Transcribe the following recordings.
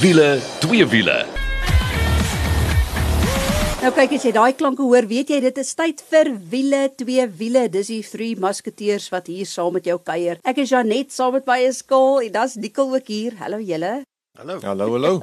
Wiele, twee wiele. Nou kyk as jy daai klanke hoor, weet jy dit is tyd vir wiele, twee wiele. Dis die drie musketeers wat hier saam met jou kuier. Ek is Janet saam met my skool en dan's Nicole ook hier. Hallo julle. Hallo. Hallo, hallo.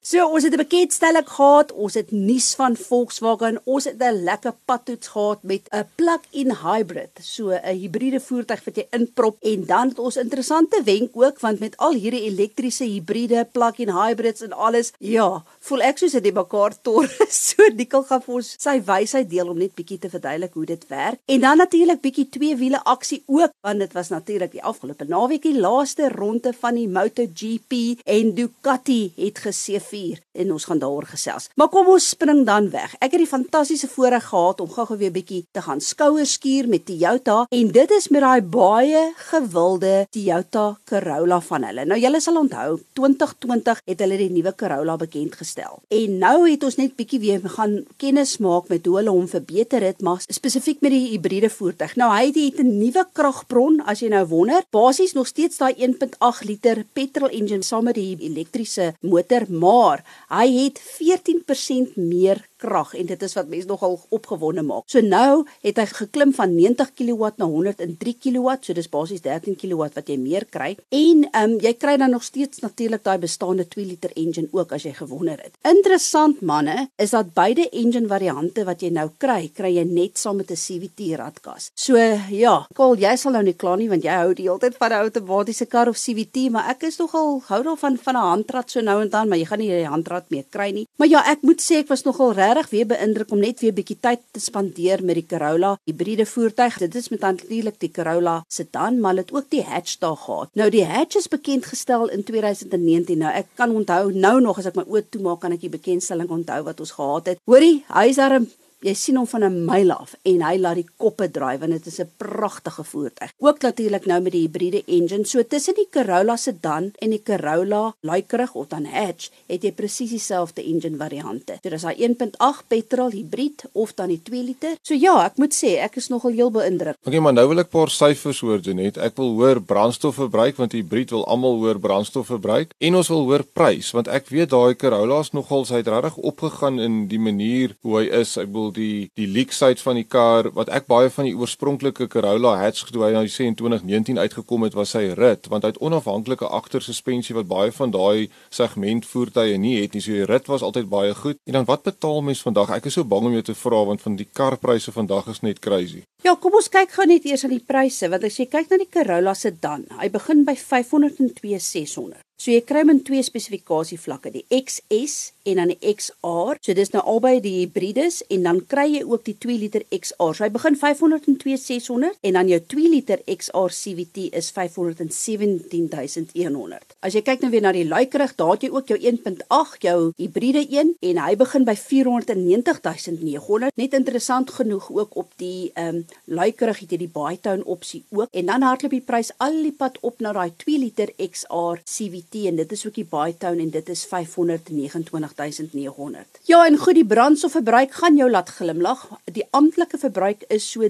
So ons het 'n bekendstelling gehad, ons het nuus van Volkswagen, ons het 'n lekker padtoets gehad met 'n plug-in hybrid, so 'n hibriede voertuig wat jy inprop en dan het ons interessante wenk ook want met al hierdie elektriese hibriede, plug-in hybrids en alles, ja, voel ek soos 'n debakkaar tor. so Nikkel gaan vir ons sy wysheid deel om net bietjie te verduidelik hoe dit werk. En dan natuurlik bietjie twee wiele aksie ook want dit was natuurlik die afgelope naweek die laaste ronde van die MotoGP en Ducati het geseëvier 4 en ons gaan daaroor gesels. Maar kom ons spring dan weg. Ek het die fantastiese voorreg gehad om gou-gou weer bietjie te gaan skouers skuur met Toyota en dit is met daai baie gewilde Toyota Corolla van hulle. Nou julle sal onthou 2020 het hulle die nuwe Corolla bekend gestel. En nou het ons net bietjie weer gaan kennis maak met hoe hulle hom verbeter het, maar spesifiek met die hibriede voertuig. Nou hy het, het 'n nuwe kragbron as jy nou wonder. Basies nog steeds daai 1.8 liter petrol engine saam met die elektriese motor, maar maar hy het 14% meer krag en dit is wat mense nogal opgewonde maak. So nou het hy geklim van 90 kW na 103 kW, so dis basies 13 kW wat jy meer kry. En ehm um, jy kry dan nog steeds natuurlik daai bestaande 2 liter engine ook as jy gewonder het. Interessant manne, is dat beide engine variante wat jy nou kry, kry jy net saam met 'n CVT radkas. So ja, Kol, jy sal nou nie kla nie want jy hou die hele tyd van 'n outomatiese kar of CVT, maar ek is nogal hou daarvan van 'n handrat so nou en dan, maar jy gaan nie 'n handrat meer kry nie. Maar ja, ek moet sê ek was nogal regtig weer beïndruk om net weer bietjie tyd te spandeer met die Corolla hibriede voertuig. Dit is met natuurlik die Corolla sedan, maar dit ook die hatch daar gehad. Nou die hatch is bekend gestel in 2019. Nou ek kan onthou nou nog as ek my oë toemaak kan ek die bekendstelling onthou wat ons gehad het. Hoorie, hy is daar 'n Jy sien hom van 'n myl af en hy laat die koppe draai want dit is 'n pragtige voertuig. Ook natuurlik nou met die hibriede engine. So tussen die Corolla sedan en die Corolla luikerig of dan hatch het jy presies dieselfde engine variante. So dis daai 1.8 petrol hibrid of dan die 2 liter. So ja, ek moet sê ek is nogal heel beïndruk. Okay, maar nou wil ek 'n paar syfers hoor Janet. Ek wil hoor brandstofverbruik want die hibrid wil almal hoor brandstofverbruik en ons wil hoor prys want ek weet daai Corolla is nogal sy het regtig opgegaan in die manier hoe hy is. Ek bedoel die die leak side van die kar wat ek baie van die oorspronklike Corolla hatch toe hy nou sê in 2019 uitgekom het was sy rit. Want hy het onafhanklike agtersuspensie wat baie van daai segment voertuie nie het nie. So die rit was altyd baie goed. En dan wat betaal mens vandag? Ek is so bang om jou te vra want van die karpryse vandag is net crazy. Ja kom ons kyk gou net eers aan die pryse. Want as jy kyk na die Corolla sedan hy begin by 502 600 So jy kry min twee spesifikasie vlakke, die XS en dan die XR. So dis nou albei die hibrides en dan kry jy ook die 2 liter XR. So hy begin 502 600 en dan jou 2 liter XR CVT is 517100. As jy kyk nou weer na die luikerig, daar het jy ook jou 1.8 jou hibriede een en hy begin by 490900. Net interessant genoeg ook op die ehm um, luikerig het jy die Bytone opsie ook en dan hardloop die prys al die pad op na daai 2 liter XR CVT en dit is ook die Bytone en dit is 529900. Ja, en goed, die brandstofverbruik gaan jou laat glimlag. Die amptelike verbruik is so 3.9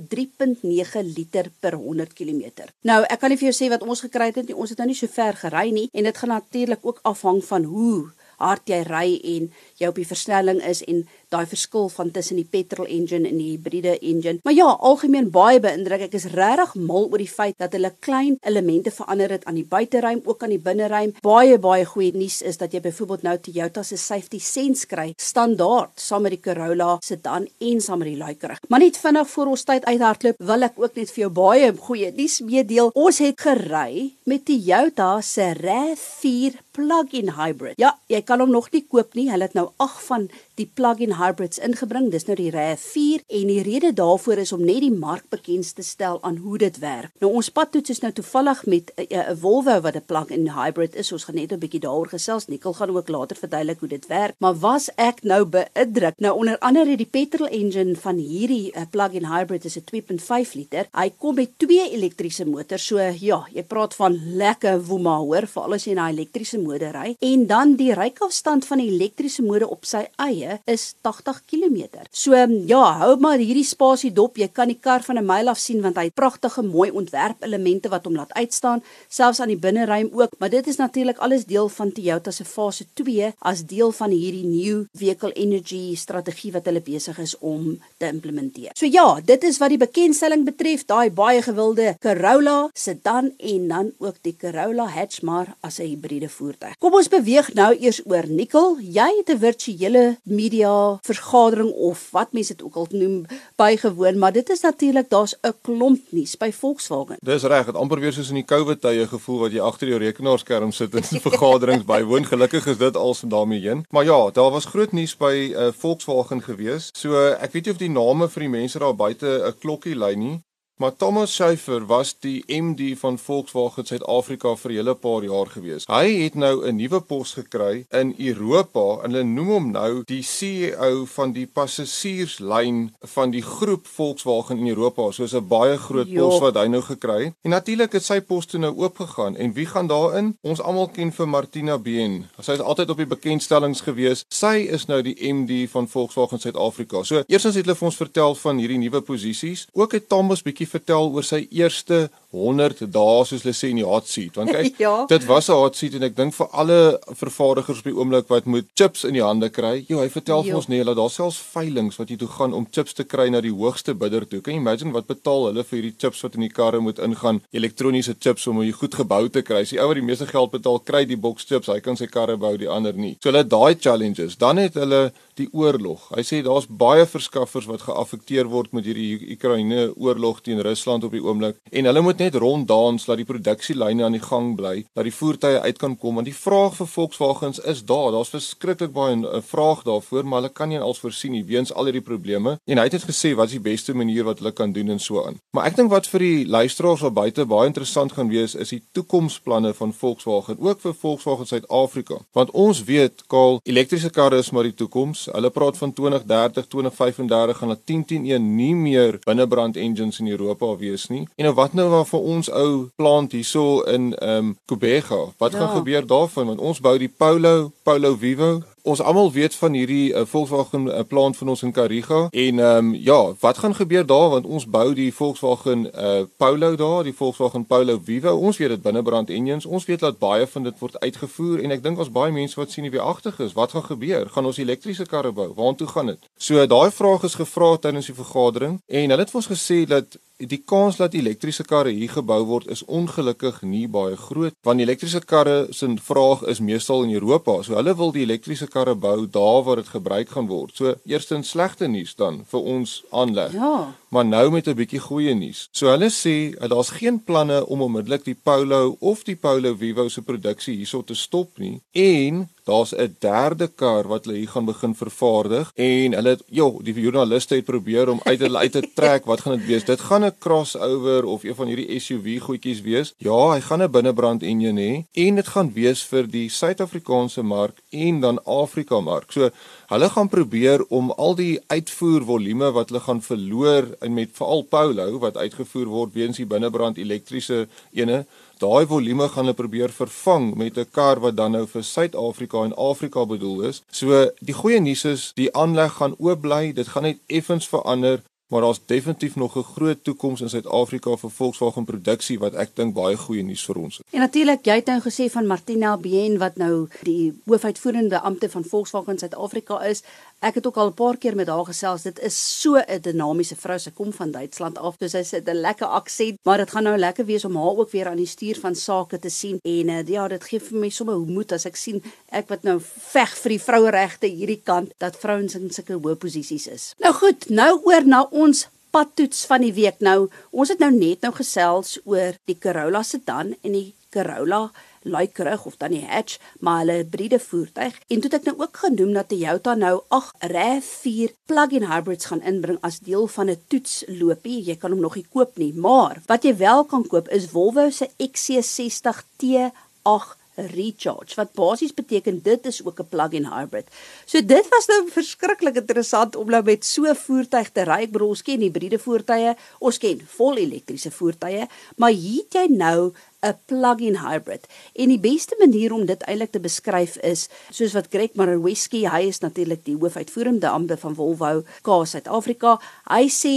liter per 100 km. Nou, ek kan nie vir jou sê wat ons gekry het nie. Ons het nou nie so ver gery nie en dit gaan natuurlik ook afhang van hoe hard jy ry en jy op die versnelling is en daai verskil van tussen die petrol engine en die hibriede engine. Maar ja, algemeen baie beïndruk. Ek is regtig mal oor die feit dat hulle klein elemente verander het aan die buiteruim, ook aan die binneruim. Baie baie goeie nuus is dat jy byvoorbeeld nou Toyota se safety sense kry standaard saam met die Corolla sedan en saam met die Lycra. Maar net vinnig voor ons tyd uithardloop, wil ek ook net vir jou baie goeie nuus meedeel. Ons het gery met Toyota se RAV4 plug-in hybrid. Ja, jy kan hom nog nie koop nie. Hulle het nou 8 van die plug-in hybrids ingebring. Dis nou die RAV4 en die rede daarvoor is om net die mark bekend te stel aan hoe dit werk. Nou ons padtoets is nou toevallig met 'n uh, uh, Volvo wat 'n plug-in hybrid is. Ons gaan net 'n bietjie daaroor gesels. Nikkel gaan ook later verduidelik hoe dit werk. Maar was ek nou beïndruk? Nou onder andere die petrol engine van hierdie uh, plug-in hybrid is 'n 2.5 liter. Hy kom met twee elektriese motors. So ja, jy praat van lekker woema hoor, veral as jy 'n elektriese motor ry. En dan die ryk ryksafstand van die elektriese motor op sy eie is 80 km. So ja, hou maar hierdie spasie dop. Jy kan die kar van 'n myl af sien want hy het pragtige mooi ontwerpelemente wat hom laat uitstaan, selfs aan die binneruim ook, maar dit is natuurlik alles deel van Toyota se fase 2 as deel van hierdie new vehicle energy strategie wat hulle besig is om te implementeer. So ja, dit is wat die bekendstelling betref, daai baie gewilde Corolla sedan en dan ook die Corolla hatch maar as 'n hibriede voertuig. Kom ons beweeg nou eers oor nikkel. Jy het 'n virtuele media vergadering of wat mense dit ook al noem bygewoon, maar dit is natuurlik daar's 'n klomp nuus by Volkswagen. Dis reg, dit amper weer soos in die COVID tye gevoel wat jy agter jou rekenaarskerm sit in vergaderings bywoon. Gelukkig is dit als daarmee heen. Maar ja, daar was groot nuus by uh, Volkswagen gewees. So ek weet nie of die name vir die mense daar buite 'n klokkie lui nie, Maar Thomas Schäfer was die MD van Volkswagen Suid-Afrika vir 'n hele paar jaar gewees. Hy het nou 'n nuwe pos gekry in Europa en hulle noem hom nou die CEO van die passasierslyn van die groep Volkswagen in Europa. So 'n baie groot jo. pos wat hy nou gekry het. En natuurlik het sy pos toe nou oopgegaan en wie gaan daarin? Ons almal ken vir Martina Been. Sy is altyd op die bekendstellings gewees. Sy is nou die MD van Volkswagen Suid-Afrika. So eerstens het hulle vir ons vertel van hierdie nuwe posisies. Ook het Thomas bietjie vertel oor sy eerste 100 dae soos hulle sê in die hot seat want kyk ja. dit was 'n hot seat en ek dink vir alle vervaardigers op die oomblik wat moet chips in die hande kry. Jy hy vertel vir ons nee dat daar selfs veilinge wat jy toe gaan om chips te kry na die hoogste bidder toe. Kan jy imagine wat betaal hulle vir hierdie chips wat in die karre moet ingaan? Elektroniese chips om jy goed gebou te kry. As die ou wat die meeste geld betaal kry die box chips. Hy kan sy karre bou die ander nie. So hulle daai challenges. Dan het hulle die oorlog. Hy sê daar's baie verskaffers wat geaffekteer word met hierdie Oekraïne oorlog teen Rusland op die oomblik. En hulle moet net ronddans dat die produksielyne aan die gang bly, dat die voertuie uit kan kom want die vraag vir Volkswagens is daar. Daar's verskriklik baie 'n eh, vraag daarvoor, maar hulle kan nie als voorsien nie weens al hierdie probleme. En hy het gesê wat is die beste manier wat hulle kan doen en so aan. Maar ek dink wat vir die luisteraars daar buite baie interessant gaan wees is die toekomsplanne van Volkswagen, ook vir Volkswagen Suid-Afrika. Want ons weet, Kaal, elektriese karre is maar die toekoms. Hulle praat van 2030, 2035 gaan hulle 10 10 1 nie meer binnebrand engines in Europa wees nie. En nou wat nou maar vir ons ou plant hierso in ehm um, Kubega. Wat ja. gaan gebeur daarvan want ons bou die Polo, Polo Vivo. Ons almal weet van hierdie uh, Volkswagen uh, plant van ons in Kariga en ehm um, ja, wat gaan gebeur daar want ons bou die Volkswagen uh, Polo daar, die Volkswagen Polo Vivo. Ons weet dit binnebrand engines. Ons weet dat baie van dit word uitgevoer en ek dink ons baie mense wat sien wie agtig is. Wat gaan gebeur? Gaan ons elektriese karre bou? Waartoe gaan dit? So daai vraag is gevra tydens die vergadering en hulle het vir ons gesê dat die kans dat elektriese karre hier gebou word is ongelukkig nie baie groot want elektriese karre se vraag is meestal in Europa. So hulle wil die elektriese karre bou daar waar dit gebruik gaan word. So eerstens slegte nuus dan vir ons aanleg. Ja. Maar nou met 'n bietjie goeie nuus. So hulle sê daar's geen planne om onmiddellik die Polo of die Polo Vivo se produksie hierso te stop nie en daar's 'n derde kar wat hulle hier gaan begin vervaardig en hulle ja, die joernaliste het probeer om uit hulle uit te trek wat gaan dit wees? Dit gaan 'n crossover of een van hierdie SUV goedjies wees. Ja, hy gaan 'n binnebrand enjin hê en dit gaan wees vir die Suid-Afrikaanse mark en dan Afrika mark. So hulle gaan probeer om al die uitvoer volume wat hulle gaan verloor en met veral Polo wat uitgevoer word weens die binnebrand elektriese ene daai volume gaan hulle probeer vervang met 'n kar wat dan nou vir Suid-Afrika en Afrika bedoel is. So die goeie nuus is die aanleg gaan oop bly, dit gaan net effens verander, maar daar's definitief nog 'n groot toekoms in Suid-Afrika vir Volkswagen produksie wat ek dink baie goeie nuus vir ons is. En natuurlik, jy het nou gesê van Martina Bien wat nou die hoofuitvoerende ampte van Volkswagen Suid-Afrika is. Ek het ook al 'n paar keer met haar gesels. Dit is so 'n dinamiese vrou. Sy kom van Duitsland af. Dus sy het 'n lekker aksent, maar dit gaan nou lekker wees om haar ook weer aan die stuur van sake te sien. En uh, ja, dit gee vir my sommer moed as ek sien ek wat nou veg vir die vroueregte hierdie kant dat vrouens in sulke hoë posisies is. Nou goed, nou oor na ons padtoets van die week. Nou, ons het nou net nou gesels oor die Corolla sedan en die Corolla luikerig of dan die hatch, maar hulle hybride voertuig. En toe het ek nou ook genoem dat Toyota nou 8 RAV4 plug-in hybrids gaan inbring as deel van 'n toetsloopie. Jy kan hom nog nie koop nie, maar wat jy wel kan koop is Volvo se XC60 T8 recharge wat basies beteken dit is ook 'n plug-in hybrid. So dit was nou verskriklik interessant om nou met so 'n voertuig te ry. Ek bedoel ons ken hibriede voertuie, ons ken vol elektriese voertuie, maar hier het jy nou 'n plug-in hybrid. En die beste manier om dit eintlik te beskryf is soos wat Greg Maroweski, hy is natuurlik die hoofuitvoerende amptenaar van Volvo Car Suid-Afrika. Hy sê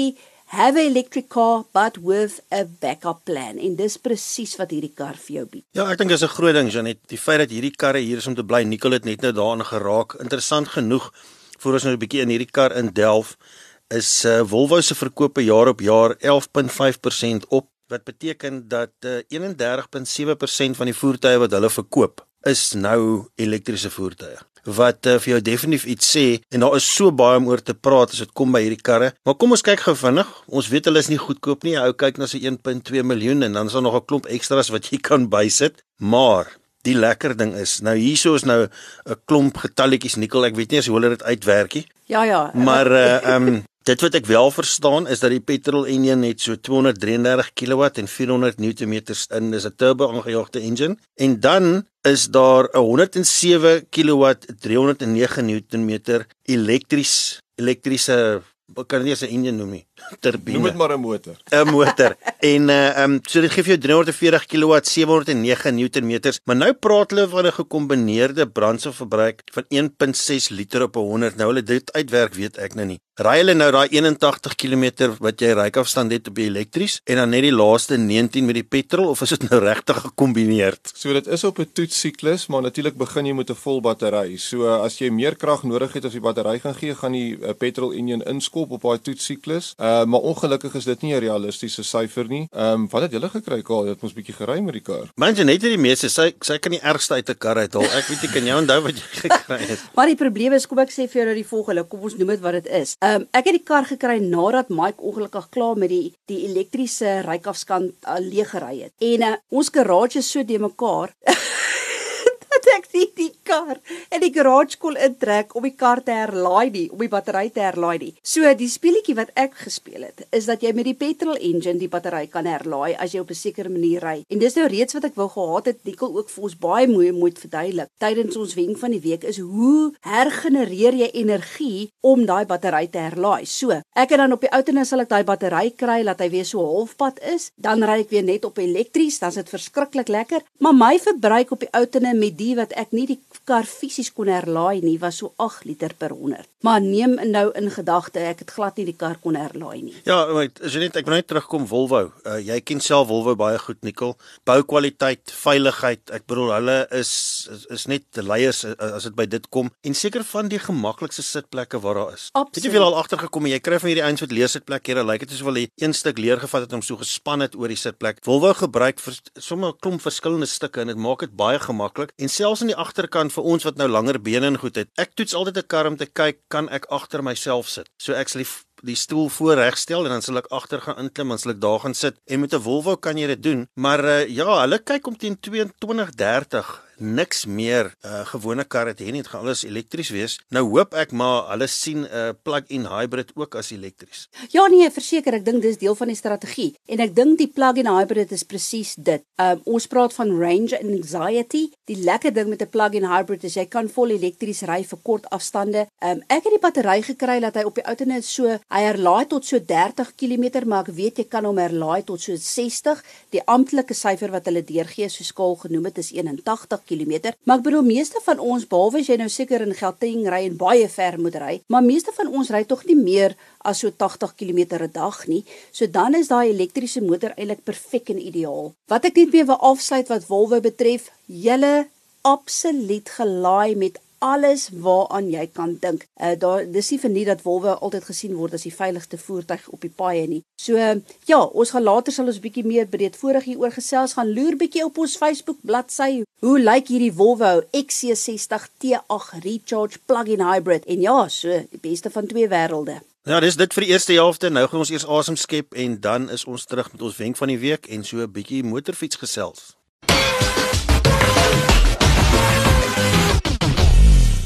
have an electric car but with a backup plan en dis presies wat hierdie kar vir jou bied. Ja, ek dink dis 'n groot ding Janet, die feit dat hierdie karre hier is om te bly. Nicole het net nou daarin geraak. Interessant genoeg voor ons nou 'n bietjie in hierdie kar in delf is uh, Volvo se verkope jaar op jaar 11.5% op wat beteken dat uh, eh, 31.7% van die voertuie wat hulle verkoop is nou elektriese voertuie wat uh, vir jou definitief iets sê en daar is so baie om oor te praat as dit kom by hierdie karre. Maar kom ons kyk gou vinnig. Ons weet hulle is nie goedkoop nie. Ou kyk na so 1.2 miljoen en dan is daar nog 'n klomp ekstras wat jy kan bysit. Maar die lekker ding is, nou hierso is nou 'n klomp getalletjies nikkel. Ek weet nie as hoe hulle dit uitwerk nie. Ja ja. Maar uh um Dit wat ek wel verstaan is dat die petrol enjin net so 233 kW en 400 Nm in is 'n turbo aangejaagde engine en dan is daar 'n 107 kW 309 Nm elektries elektriese kan nie eens 'n enjin noem nie turbine. Noem dit maar 'n motor. 'n Motor. En uh um so dit gee vir jou 340 kW 709 Nm, maar nou praat hulle van 'n gekombineerde brandstofverbruik van 1.6 liter op 100. Nou hulle dit uitwerk, weet ek nou nie. Ry hulle nou daai 81 km wat jy ryafstand het op die elektries en dan net die laaste 19 met die petrol of is dit nou regtig gekombineer? So dit is op 'n toetssiklus, maar natuurlik begin jy met 'n vol battery. So as jy meer krag nodig het as die battery gaan gee, gaan die uh, petrol enjin inskop op daai toetssiklus. Uh Uh, maar ongelukkig is dit nie 'n realistiese syfer nie. Ehm um, wat het julle gekry Kaal? Dit moes bietjie gery met die kar. Manje net die meeste sy sy kan die ergste uit 'n kar uithaal. Ek weet nie kan jy onthou wat jy gekry het. maar die probleem is kom ek sê vir jou nou die volgende. Kom ons noem dit wat dit is. Ehm um, ek het die kar gekry nadat Mike ongelukkig klaar met die die elektriese rykafskant uh, leeg gery het. En uh, ons garage is so de mekaar. ek sien die kar en die garage kon intrek om die kar te herlaai nie, om die battery te herlaai nie. So die speletjie wat ek gespeel het, is dat jy met die petrol engine die battery kan herlaai as jy op 'n sekere manier ry. En dis nou reeds wat ek wou gehad het, Nicole ook vir ons baie mooi moet verduidelik. Tydens ons wenk van die week is hoe hergenereer jy energie om daai battery te herlaai. So, ek het dan op die outonou sal ek daai battery kry laat hy weer so halfpad is, dan ry ek weer net op elektries, dan is dit verskriklik lekker. Maar my verbruik op die outonou met die wat ek nie die kar fisies kon herlaai nie was so 8 liter per 100. Maar neem nou in gedagte ek het glad nie die kar kon herlaai nie. Ja, maar as jy net ek wil net terugkom Volvo. Uh, jy ken self Volvo baie goed Nikkel. Boukwaliteit, veiligheid, ek bedoel hulle is is, is net leiers uh, as dit by dit kom en seker van die gemaklikste sitplekke wat daar is. Absoluut. Het jy veel al agtergekom jy kry van hierdie ouens wat leersitplek hier, lyk dit asof hulle een stuk leer gevat het om so gespan het oor die sitplek. Volvo gebruik vir sommer 'n klomp verskillende stukke en dit maak dit baie gemaklik en selfs aan die agterkant vir ons wat nou langer bene en goed het. Ek toets altyd 'n kar om te kyk kan ek agter myself sit. So ek sal die, die stoel voor regstel en dan sal ek agter gaan inklim en sal ek daar gaan sit. En met 'n Volvo kan jy dit doen, maar uh, ja, hulle kyk om teen 22 30 niks meer uh, gewone kar het nie, dit gaan alles elektries wees. Nou hoop ek maar hulle sien 'n uh, plug-in hybrid ook as elektries. Ja nee, verseker, ek dink dis deel van die strategie en ek dink die plug-in hybrid is presies dit. Um, ons praat van range anxiety. Die lekker ding met 'n plug-in hybrid is jy kan vol elektries ry vir kort afstande. Um, ek het die battery gekry dat hy op die ou net so hy herlaai tot so 30 km, maar ek weet jy kan hom herlaai tot so 60. Die amptelike syfer wat hulle deurgee so skaal genoem het is 81 km. Maar ek bedoel meeste van ons behalwe as jy nou seker in Gauteng ry en baie ver moet ry, maar meeste van ons ry tog nie meer as so 80 km 'n dag nie. So dan is daai elektriese motor eintlik perfek en ideaal. Wat ek net weer wil afsluit wat Volvo betref, julle absoluut gelaai met alles waaraan jy kan dink. Uh daar dis nie vir nie dat wolwe altyd gesien word as die veiligste voertuig op die paaie nie. So uh, ja, ons gaan later sal ons bietjie meer breedvoerig hieroor gesels gaan loer bietjie op ons Facebook bladsy. Hoe lyk hierdie Volvo XC60 T8 Recharge plug-in hybrid? En ja, so die beste van twee wêrelde. Ja, dis dit vir die eerste helfte. Nou gaan ons eers asem skep en dan is ons terug met ons wenk van die week en so 'n bietjie motorfiets gesels.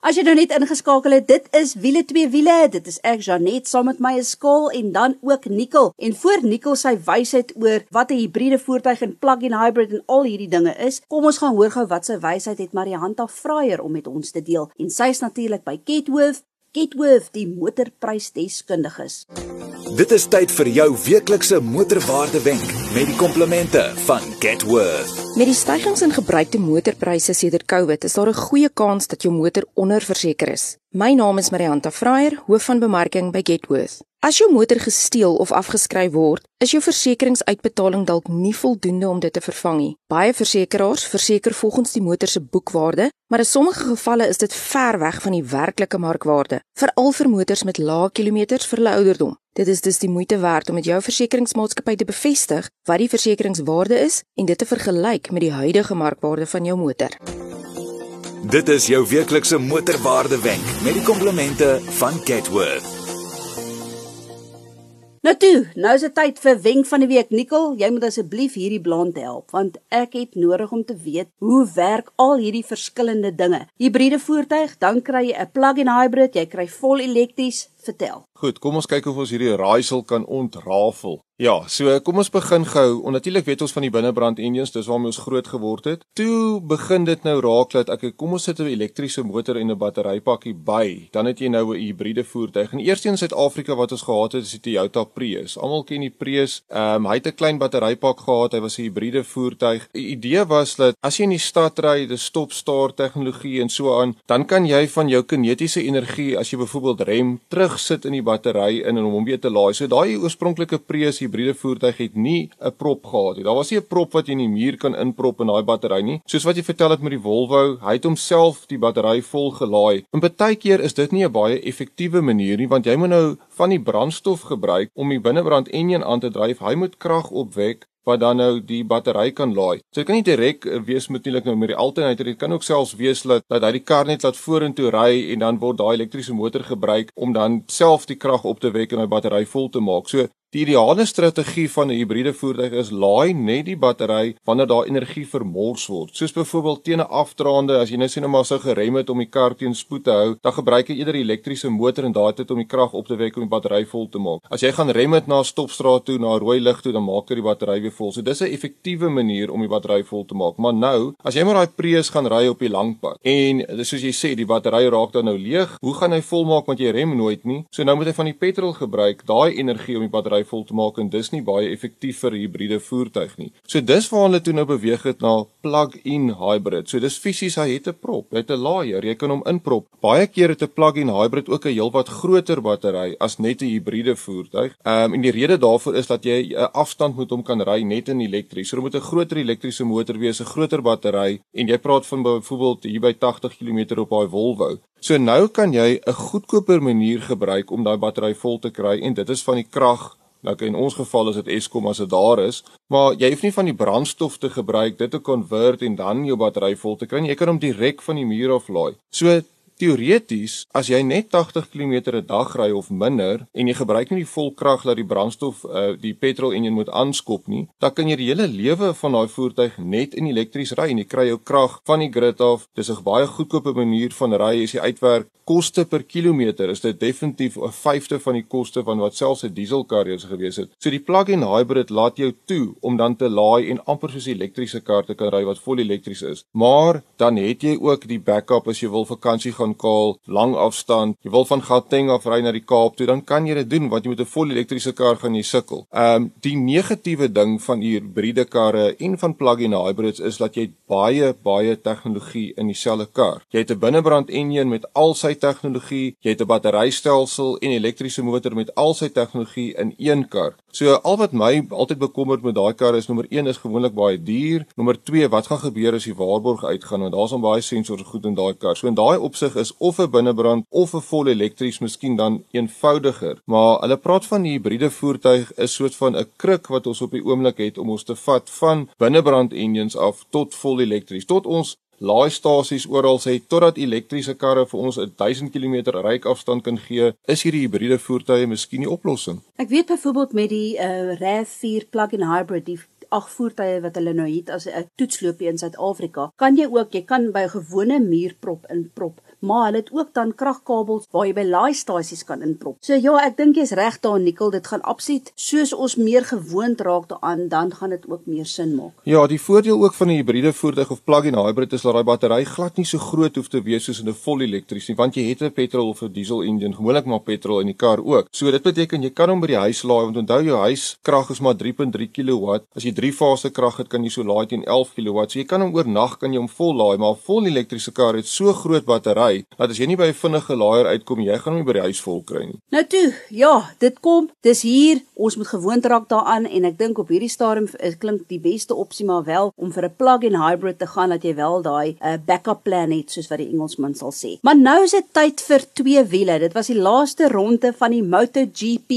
As jy nou net ingeskakel het, dit is wiele twee wiele. Dit is ek Janet saam met my Skaal en dan ook Nikkel. En voor Nikkel sy wysheid oor wat 'n hibriede voertuig en plug-in hybrid en al hierdie dinge is, kom ons gaan hoor gou wat sy wysheid het Marianta Fraier om met ons te deel. En sy is natuurlik by Ketworth Getworth die motorprysdeskundiges. Dit is tyd vir jou weeklikse motorwaarde wenk met die komplemente van Getworth. Met die stygings in gebruikte motorpryse sedert Covid is daar 'n goeie kans dat jou motor onderverseker is. My naam is Marianta Fraier, hoof van bemarking by Getworth. As jou motor gesteel of afgeskryf word, is jou versekeringsuitbetaling dalk nie voldoende om dit te vervang nie. Baie versekerings verseker volgens die motor se boekwaarde, maar in sommige gevalle is dit ver weg van die werklike markwaarde, veral vir motors met lae kilometers vir hulle ouderdom. Dit is dus die moeite werd om met jou versekeringsmaatskappy te bevestig wat die versekeringswaarde is en dit te vergelyk met die huidige markwaarde van jou motor. Dit is jou weeklikse motorwaarde wenk met die komplemente van Getworth. Nou toe, nou is dit tyd vir wenk van die week. Nikkel, jy moet asseblief hierdie blond help want ek het nodig om te weet hoe werk al hierdie verskillende dinge. Hibriede voertuig, dan kry jy 'n plug-in hybrid, jy kry vol elektries. Vertel. Goed, kom ons kyk of ons hierdie raaisel kan ontrafel. Ja, so kom ons begin gou. Onnatuurlik weet ons van die binnebrand engines, dis waarmee ons groot geword het. Toe begin dit nou raak dat ek kom ons sit 'n elektriese motor en 'n batterypakkie by. Dan het jy nou 'n hibriede voertuig. En eers in Suid-Afrika wat ons gehad het, is die Toyota Prius. Almal ken die Prius. Ehm um, hy het 'n klein batterypak gehad. Hy was 'n hibriede voertuig. Die idee was dat as jy in die stad ry, dis stop-start tegnologie en so aan, dan kan jy van jou kinetiese energie as jy byvoorbeeld rem terugsit in die battery in en om hom weer te laai. So daai oorspronklike Prius hibriede voertuig het nie 'n prop gehad nie. Daar was nie 'n prop wat jy in die muur kan inprop in daai battery nie. Soos wat jy vertel het met die Volvo, hy het homself die battery vol gelaai. En baie keer is dit nie 'n baie effektiewe manier nie want jy moet nou van die brandstof gebruik om die binnebrand enjin aan te dryf. Hy moet krag opwek wat dan nou die battery kan laai. So dit kan nie direk eh, wees natuurlik nou met die alternator, dit kan ook selfs wees dat dat hy die kar net laat vorentoe ry en dan word daai elektriese motor gebruik om dan self die krag op te wek en hy battery vol te maak. So Die ideale strategie van 'n hibriede voertuig is laai net die battery wanneer daar energie vermors word. Soos byvoorbeeld teen 'n afdraande, as jy net sien nou maar sou gerem het om die kar teen spoed te hou, dan gebruik jy eerder 'n elektriese motor en daai tyd om die krag op te wek om die battery vol te maak. As jy gaan rem het na 'n stopstraat toe, na 'n rooi lig toe, dan maak jy die battery weer vol. So dis 'n effektiewe manier om die battery vol te maak. Maar nou, as jy maar daai Prius gaan ry op die lang pad en soos jy sê, die battery raak dan nou leeg, hoe gaan hy volmaak want jy rem nooit nie? So nou moet hy van die petrol gebruik, daai energie om die battery battery vol te maak en dis nie baie effektief vir hibriede voertuig nie. So dis waar hulle toe nou beweeg het na plug-in hybrid. So dis fisies hy het 'n prop, hy het 'n laaier, jy kan hom inprop. Baie keer het 'n plug-in hybrid ook 'n heelwat groter battery as net 'n hibriede voertuig. Ehm um, en die rede daarvoor is dat jy 'n afstand moet om kan ry net in elektries. So daar moet 'n groter elektriese motor wees, 'n groter battery en jy praat van byvoorbeeld hier by 80 km op daai Volvo. So nou kan jy 'n goedkoper manier gebruik om daai battery vol te kry en dit is van die krag Nou in ons geval is dit Eskom as dit daar is, maar jy hoef nie van die brandstof te gebruik dit te konvert en dan jou battery vol te kry nie. Jy kan hom direk van die muur af laai. So teoreties, as jy net 80 km 'n dag ry of minder en jy gebruik nie die volkrag dat die brandstof uh, die petrol enjin moet aanskop nie, dan kan jy die hele lewe van daai voertuig net in elektries ry en jy kry jou krag van die grid af. Dis 'n baie goedkope manier van ry as jy uitwerk koste per kilometer is dit definitief 'n vyfde van die koste van wat selfs 'n dieselkar eens gewees het. So die plug-in hybrid laat jou toe om dan te laai en amper soos 'n elektriese kar te kan ry wat vol elektries is. Maar dan het jy ook die backup as jy wil vakansie gaan kaal, lang afstand, jy wil van Gauteng af ry na die Kaap toe, dan kan jy dit doen want jy met 'n vol elektriese kar gaan jy sukkel. Ehm um, die negatiewe ding van hibriede karre en van plug-in hybrids is dat jy baie baie tegnologie in dieselfde kar. Jy het 'n binnebrand enjin met al sy tegnologie, jy het 'n batterystelsel en elektriese motor met al sy tegnologie in een kar. So al wat my altyd bekommer met daai kar is nommer 1 is gewoonlik baie duur, nommer 2 wat gaan gebeur as die waarborg uitgaan want daar's om baie sensors goed in daai kar. So in daai opsig is of 'n binnebrand of 'n vol elektries miskien dan eenvoudiger. Maar hulle praat van die hibriede voertuig is soort van 'n kruk wat ons op die oomblik het om ons te vat van binnebrand engines af tot vol elektries tot ons laaistasies oral sê totdat elektriese karre vir ons 'n 1000 km ryafstand kan gee, is hierdie hibriede voertuie miskien die oplossing. Ek weet byvoorbeeld met die uh, RAV4 plug-in hybrid die ag voertuie wat hulle nou het as 'n toetsloopie in Suid-Afrika, kan jy ook jy kan by 'n gewone muurprop inprop maar hulle het ook dan kragkabels waar jy by laaistasies kan inprop. So ja, ek dink jy's reg daar Nikkel, dit gaan absoluut soos ons meer gewoond raak daaraan, dan gaan dit ook meer sin maak. Ja, die voordeel ook van 'n hibriede voertuig of plug-in hybrid is dat daai battery glad nie so groot hoef te wees soos in 'n vol elektries nie, want jy het 'n petrol of 'n diesel engine, gewoonlik maar petrol in die kar ook. So dit beteken jy kan hom by die huis laai want onthou jou huiskrag is maar 3.3 kW. As jy 3 fase krag het, kan jy so laai teen 11 kW. So jy kan hom oornag kan jy hom vol laai, maar 'n vol elektriese kar het so groot battery ry dat as jy nie by 'n vinnige laaier uitkom, jy gaan nie by die huis vol kry nie. Nou toe, ja, dit kom, dis hier. Ons moet gewoond raak daaraan en ek dink op hierdie stadium klink die beste opsie maar wel om vir 'n plug-in hybrid te gaan dat jy wel daai 'n uh, backup plan het soos wat die Engelsman sal sê. Maar nou is dit tyd vir twee wiele. Dit was die laaste ronde van die MotoGP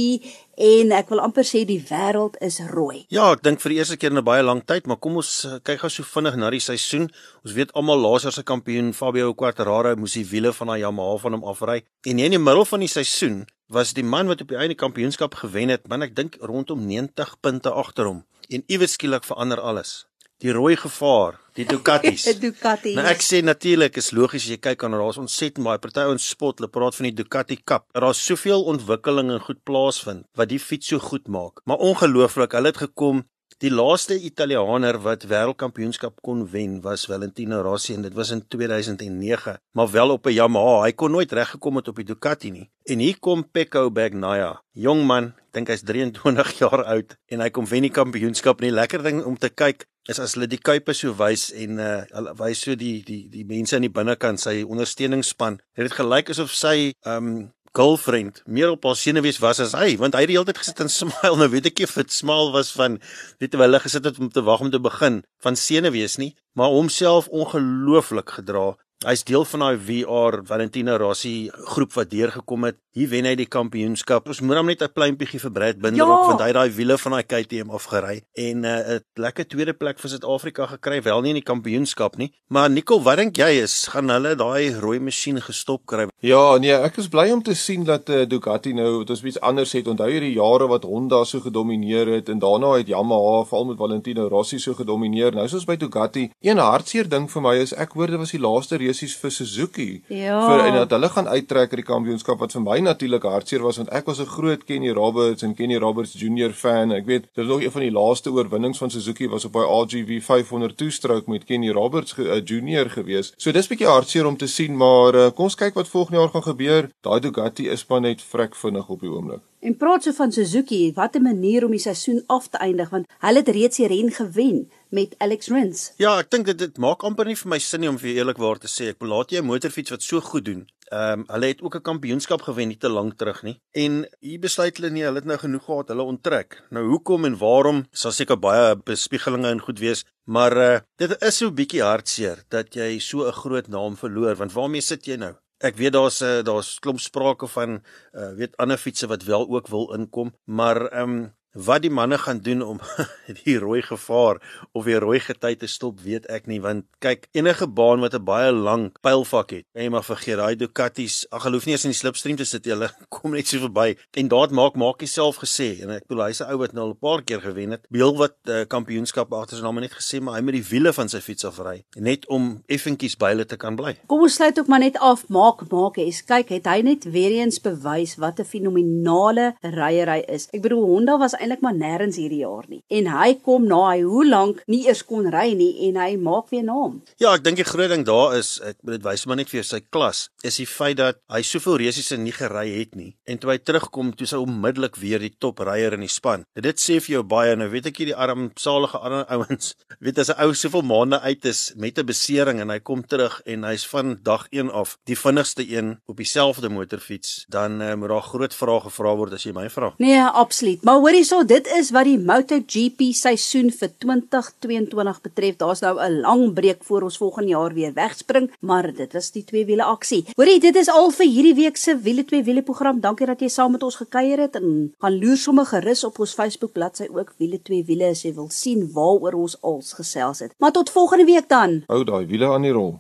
en ek wil amper sê die wêreld is rooi. Ja, ek dink vir die eerste keer in 'n baie lang tyd, maar kom ons uh, kyk gou so vinnig na die seisoen. Ons weet almal laas jaar se kampioen Fabio Quartararo moes die wiele van daai Yamaha van hom afry. En in die middel van die seisoen was die man wat op die einde kampioenskap gewen het, man ek dink rondom 90 punte agter hom. En iewes skielik verander alles die rooi gevaar, die Ducatis. Die Ducatis. Nou ek sê natuurlik is logies as jy kyk aan daar's ontsettend baie party ons spot, hulle praat van die Ducati Cup. Daar's soveel ontwikkeling en goed plaasvind wat die fiets so goed maak. Maar ongelooflik, hulle het gekom Die laaste Italiaaner wat wêreldkampioenskap kon wen was Valentino Rossi en dit was in 2009, maar wel op 'n Yamaha. Hy kon nooit reggekom het op die Ducati nie. En hier kom Pecco Bagnaia, jong man, dink hy's 23 jaar oud en hy kom wen die kampioenskap. Nie lekker ding om te kyk is as hulle die kuipe so wys en uh hulle wys so die die die mense aan die binnekant sy ondersteuningsspan. Dit het gelyk asof sy um girlfriend meer op haar senuwees was as hy want hy het die hele tyd gesit en smile. Nou weet ek nie of dit smaal was van weet wel hulle gesit het om te wag om te begin van senuwees nie maar homself ongelooflik gedra Hy's deel van daai VR Valentino Rossi groep wat deurgekom het. Hier wen hy die kampioenskap. Ons moet hom net 'n klein bietjie vir Brad Binder Ja. op want hy het daai wiele van daai KTM afgery en 'n uh, 'n lekker tweede plek vir Suid-Afrika gekry, wel nie in die kampioenskap nie. Maar Nicole, wat dink jy is gaan hulle daai rooi masjien gestop kry? Ja, nee, ek is bly om te sien dat uh, Ducati nou wat ons iets anders het. Onthou jy die jare wat Honda so gedomeineer het en daarna het Yamaha veral met Valentino Rossi so gedomeineer. Nou soos by Ducati, een hartseer ding vir my is ek hoor dit was die laaste resies vir Suzuki. Ja. Vir en dat hulle gaan uittrek uit die kampioenskap wat vir my natuurlik hartseer was want ek was 'n groot Kenny Roberts en Kenny Roberts Junior fan. Ek weet dit was nog een van die laaste oorwinnings van Suzuki was op hy RGV 500 toestroke met Kenny Roberts ge, uh, Junior gewees. So dis bietjie hartseer om te sien, maar uh, kom ons kyk wat volgende jaar gaan gebeur. Daai Ducati is maar net vrek vinnig op die oomblik. En praat so van Suzuki, wat 'n manier om die seisoen af te eindig want hulle het reeds die ren gewen met Alex Rins. Ja, ek dink dit dit maak amper nie vir my sin nie om vir eerlikwaar te sê ek belaat jy 'n motorfiets wat so goed doen. Ehm um, hulle het ook 'n kampioenskap gewen nie te lank terug nie. En hier besluit hulle nee, hulle het nou genoeg gehad, hulle onttrek. Nou hoekom en waarom sal seker baie bespiegelinge en goed wees, maar uh, dit is so 'n bietjie hartseer dat jy so 'n groot naam verloor want waarmee sit jy nou? Ek weet daar's 'n uh, daar's klomp sprake van uh, weet ander fietses wat wel ook wil inkom, maar ehm um, Wat die manne gaan doen om die rooi gevaar of die rooi gety te stop, weet ek nie want kyk, enige baan wat 'n baie lang pylvak het, jy maar vergeet daai Ducatis, ag geloof nie eens in die slipstream te sit, hulle kom net so verby. En daad maak maak hy self gesê en ek bedoel hy's 'n ou wat nou al 'n paar keer gewen het. Beel wat uh, kampioenskap agter sy naam net gesê, maar hy met die wiele van sy fiets afry net om effentjies by hulle te kan bly. Kom ons sluit ook maar net af. Maak maak eens kyk, het hy net weer eens bewys wat 'n fenominale ryery is. Ek bedoel Honda was eintlik maar nêrens hierdie jaar nie. En hy kom na hy hoe lank nie eers kon ry nie en hy maak weer naam. Ja, ek dink die groot ding daar is, ek dit wys maar net vir jou sy klas, is die feit dat hy soveel resies nie gery het nie. En toe hy terugkom, toe sy onmiddellik weer die top ryer in die span. Dit sê vir jou baie, nou weet ek jy die armsalige ander ouens, weet as 'n ou soveel maande uit is met 'n besering en hy kom terug en hy's van dag 1 af die vinnigste een op dieselfde motorfiets, dan uh, moet daar groot vrae gevra word as jy my vra. Nee, absoluut. Maar hoorie hierso, dit is wat die MotoGP seisoen vir 2022 betref. Daar's nou 'n lang breek voor ons volgende jaar weer wegspring, maar dit was die twee wiele aksie. Hoorie, dit is al vir hierdie week se wiele twee wiele program. Dankie dat jy saam met ons gekuier het en gaan loer sommer gerus op ons Facebook bladsy ook wiele twee wiele as jy wil sien waaroor ons als gesels het. Maar tot volgende week dan. Hou daai wiele aan die rol.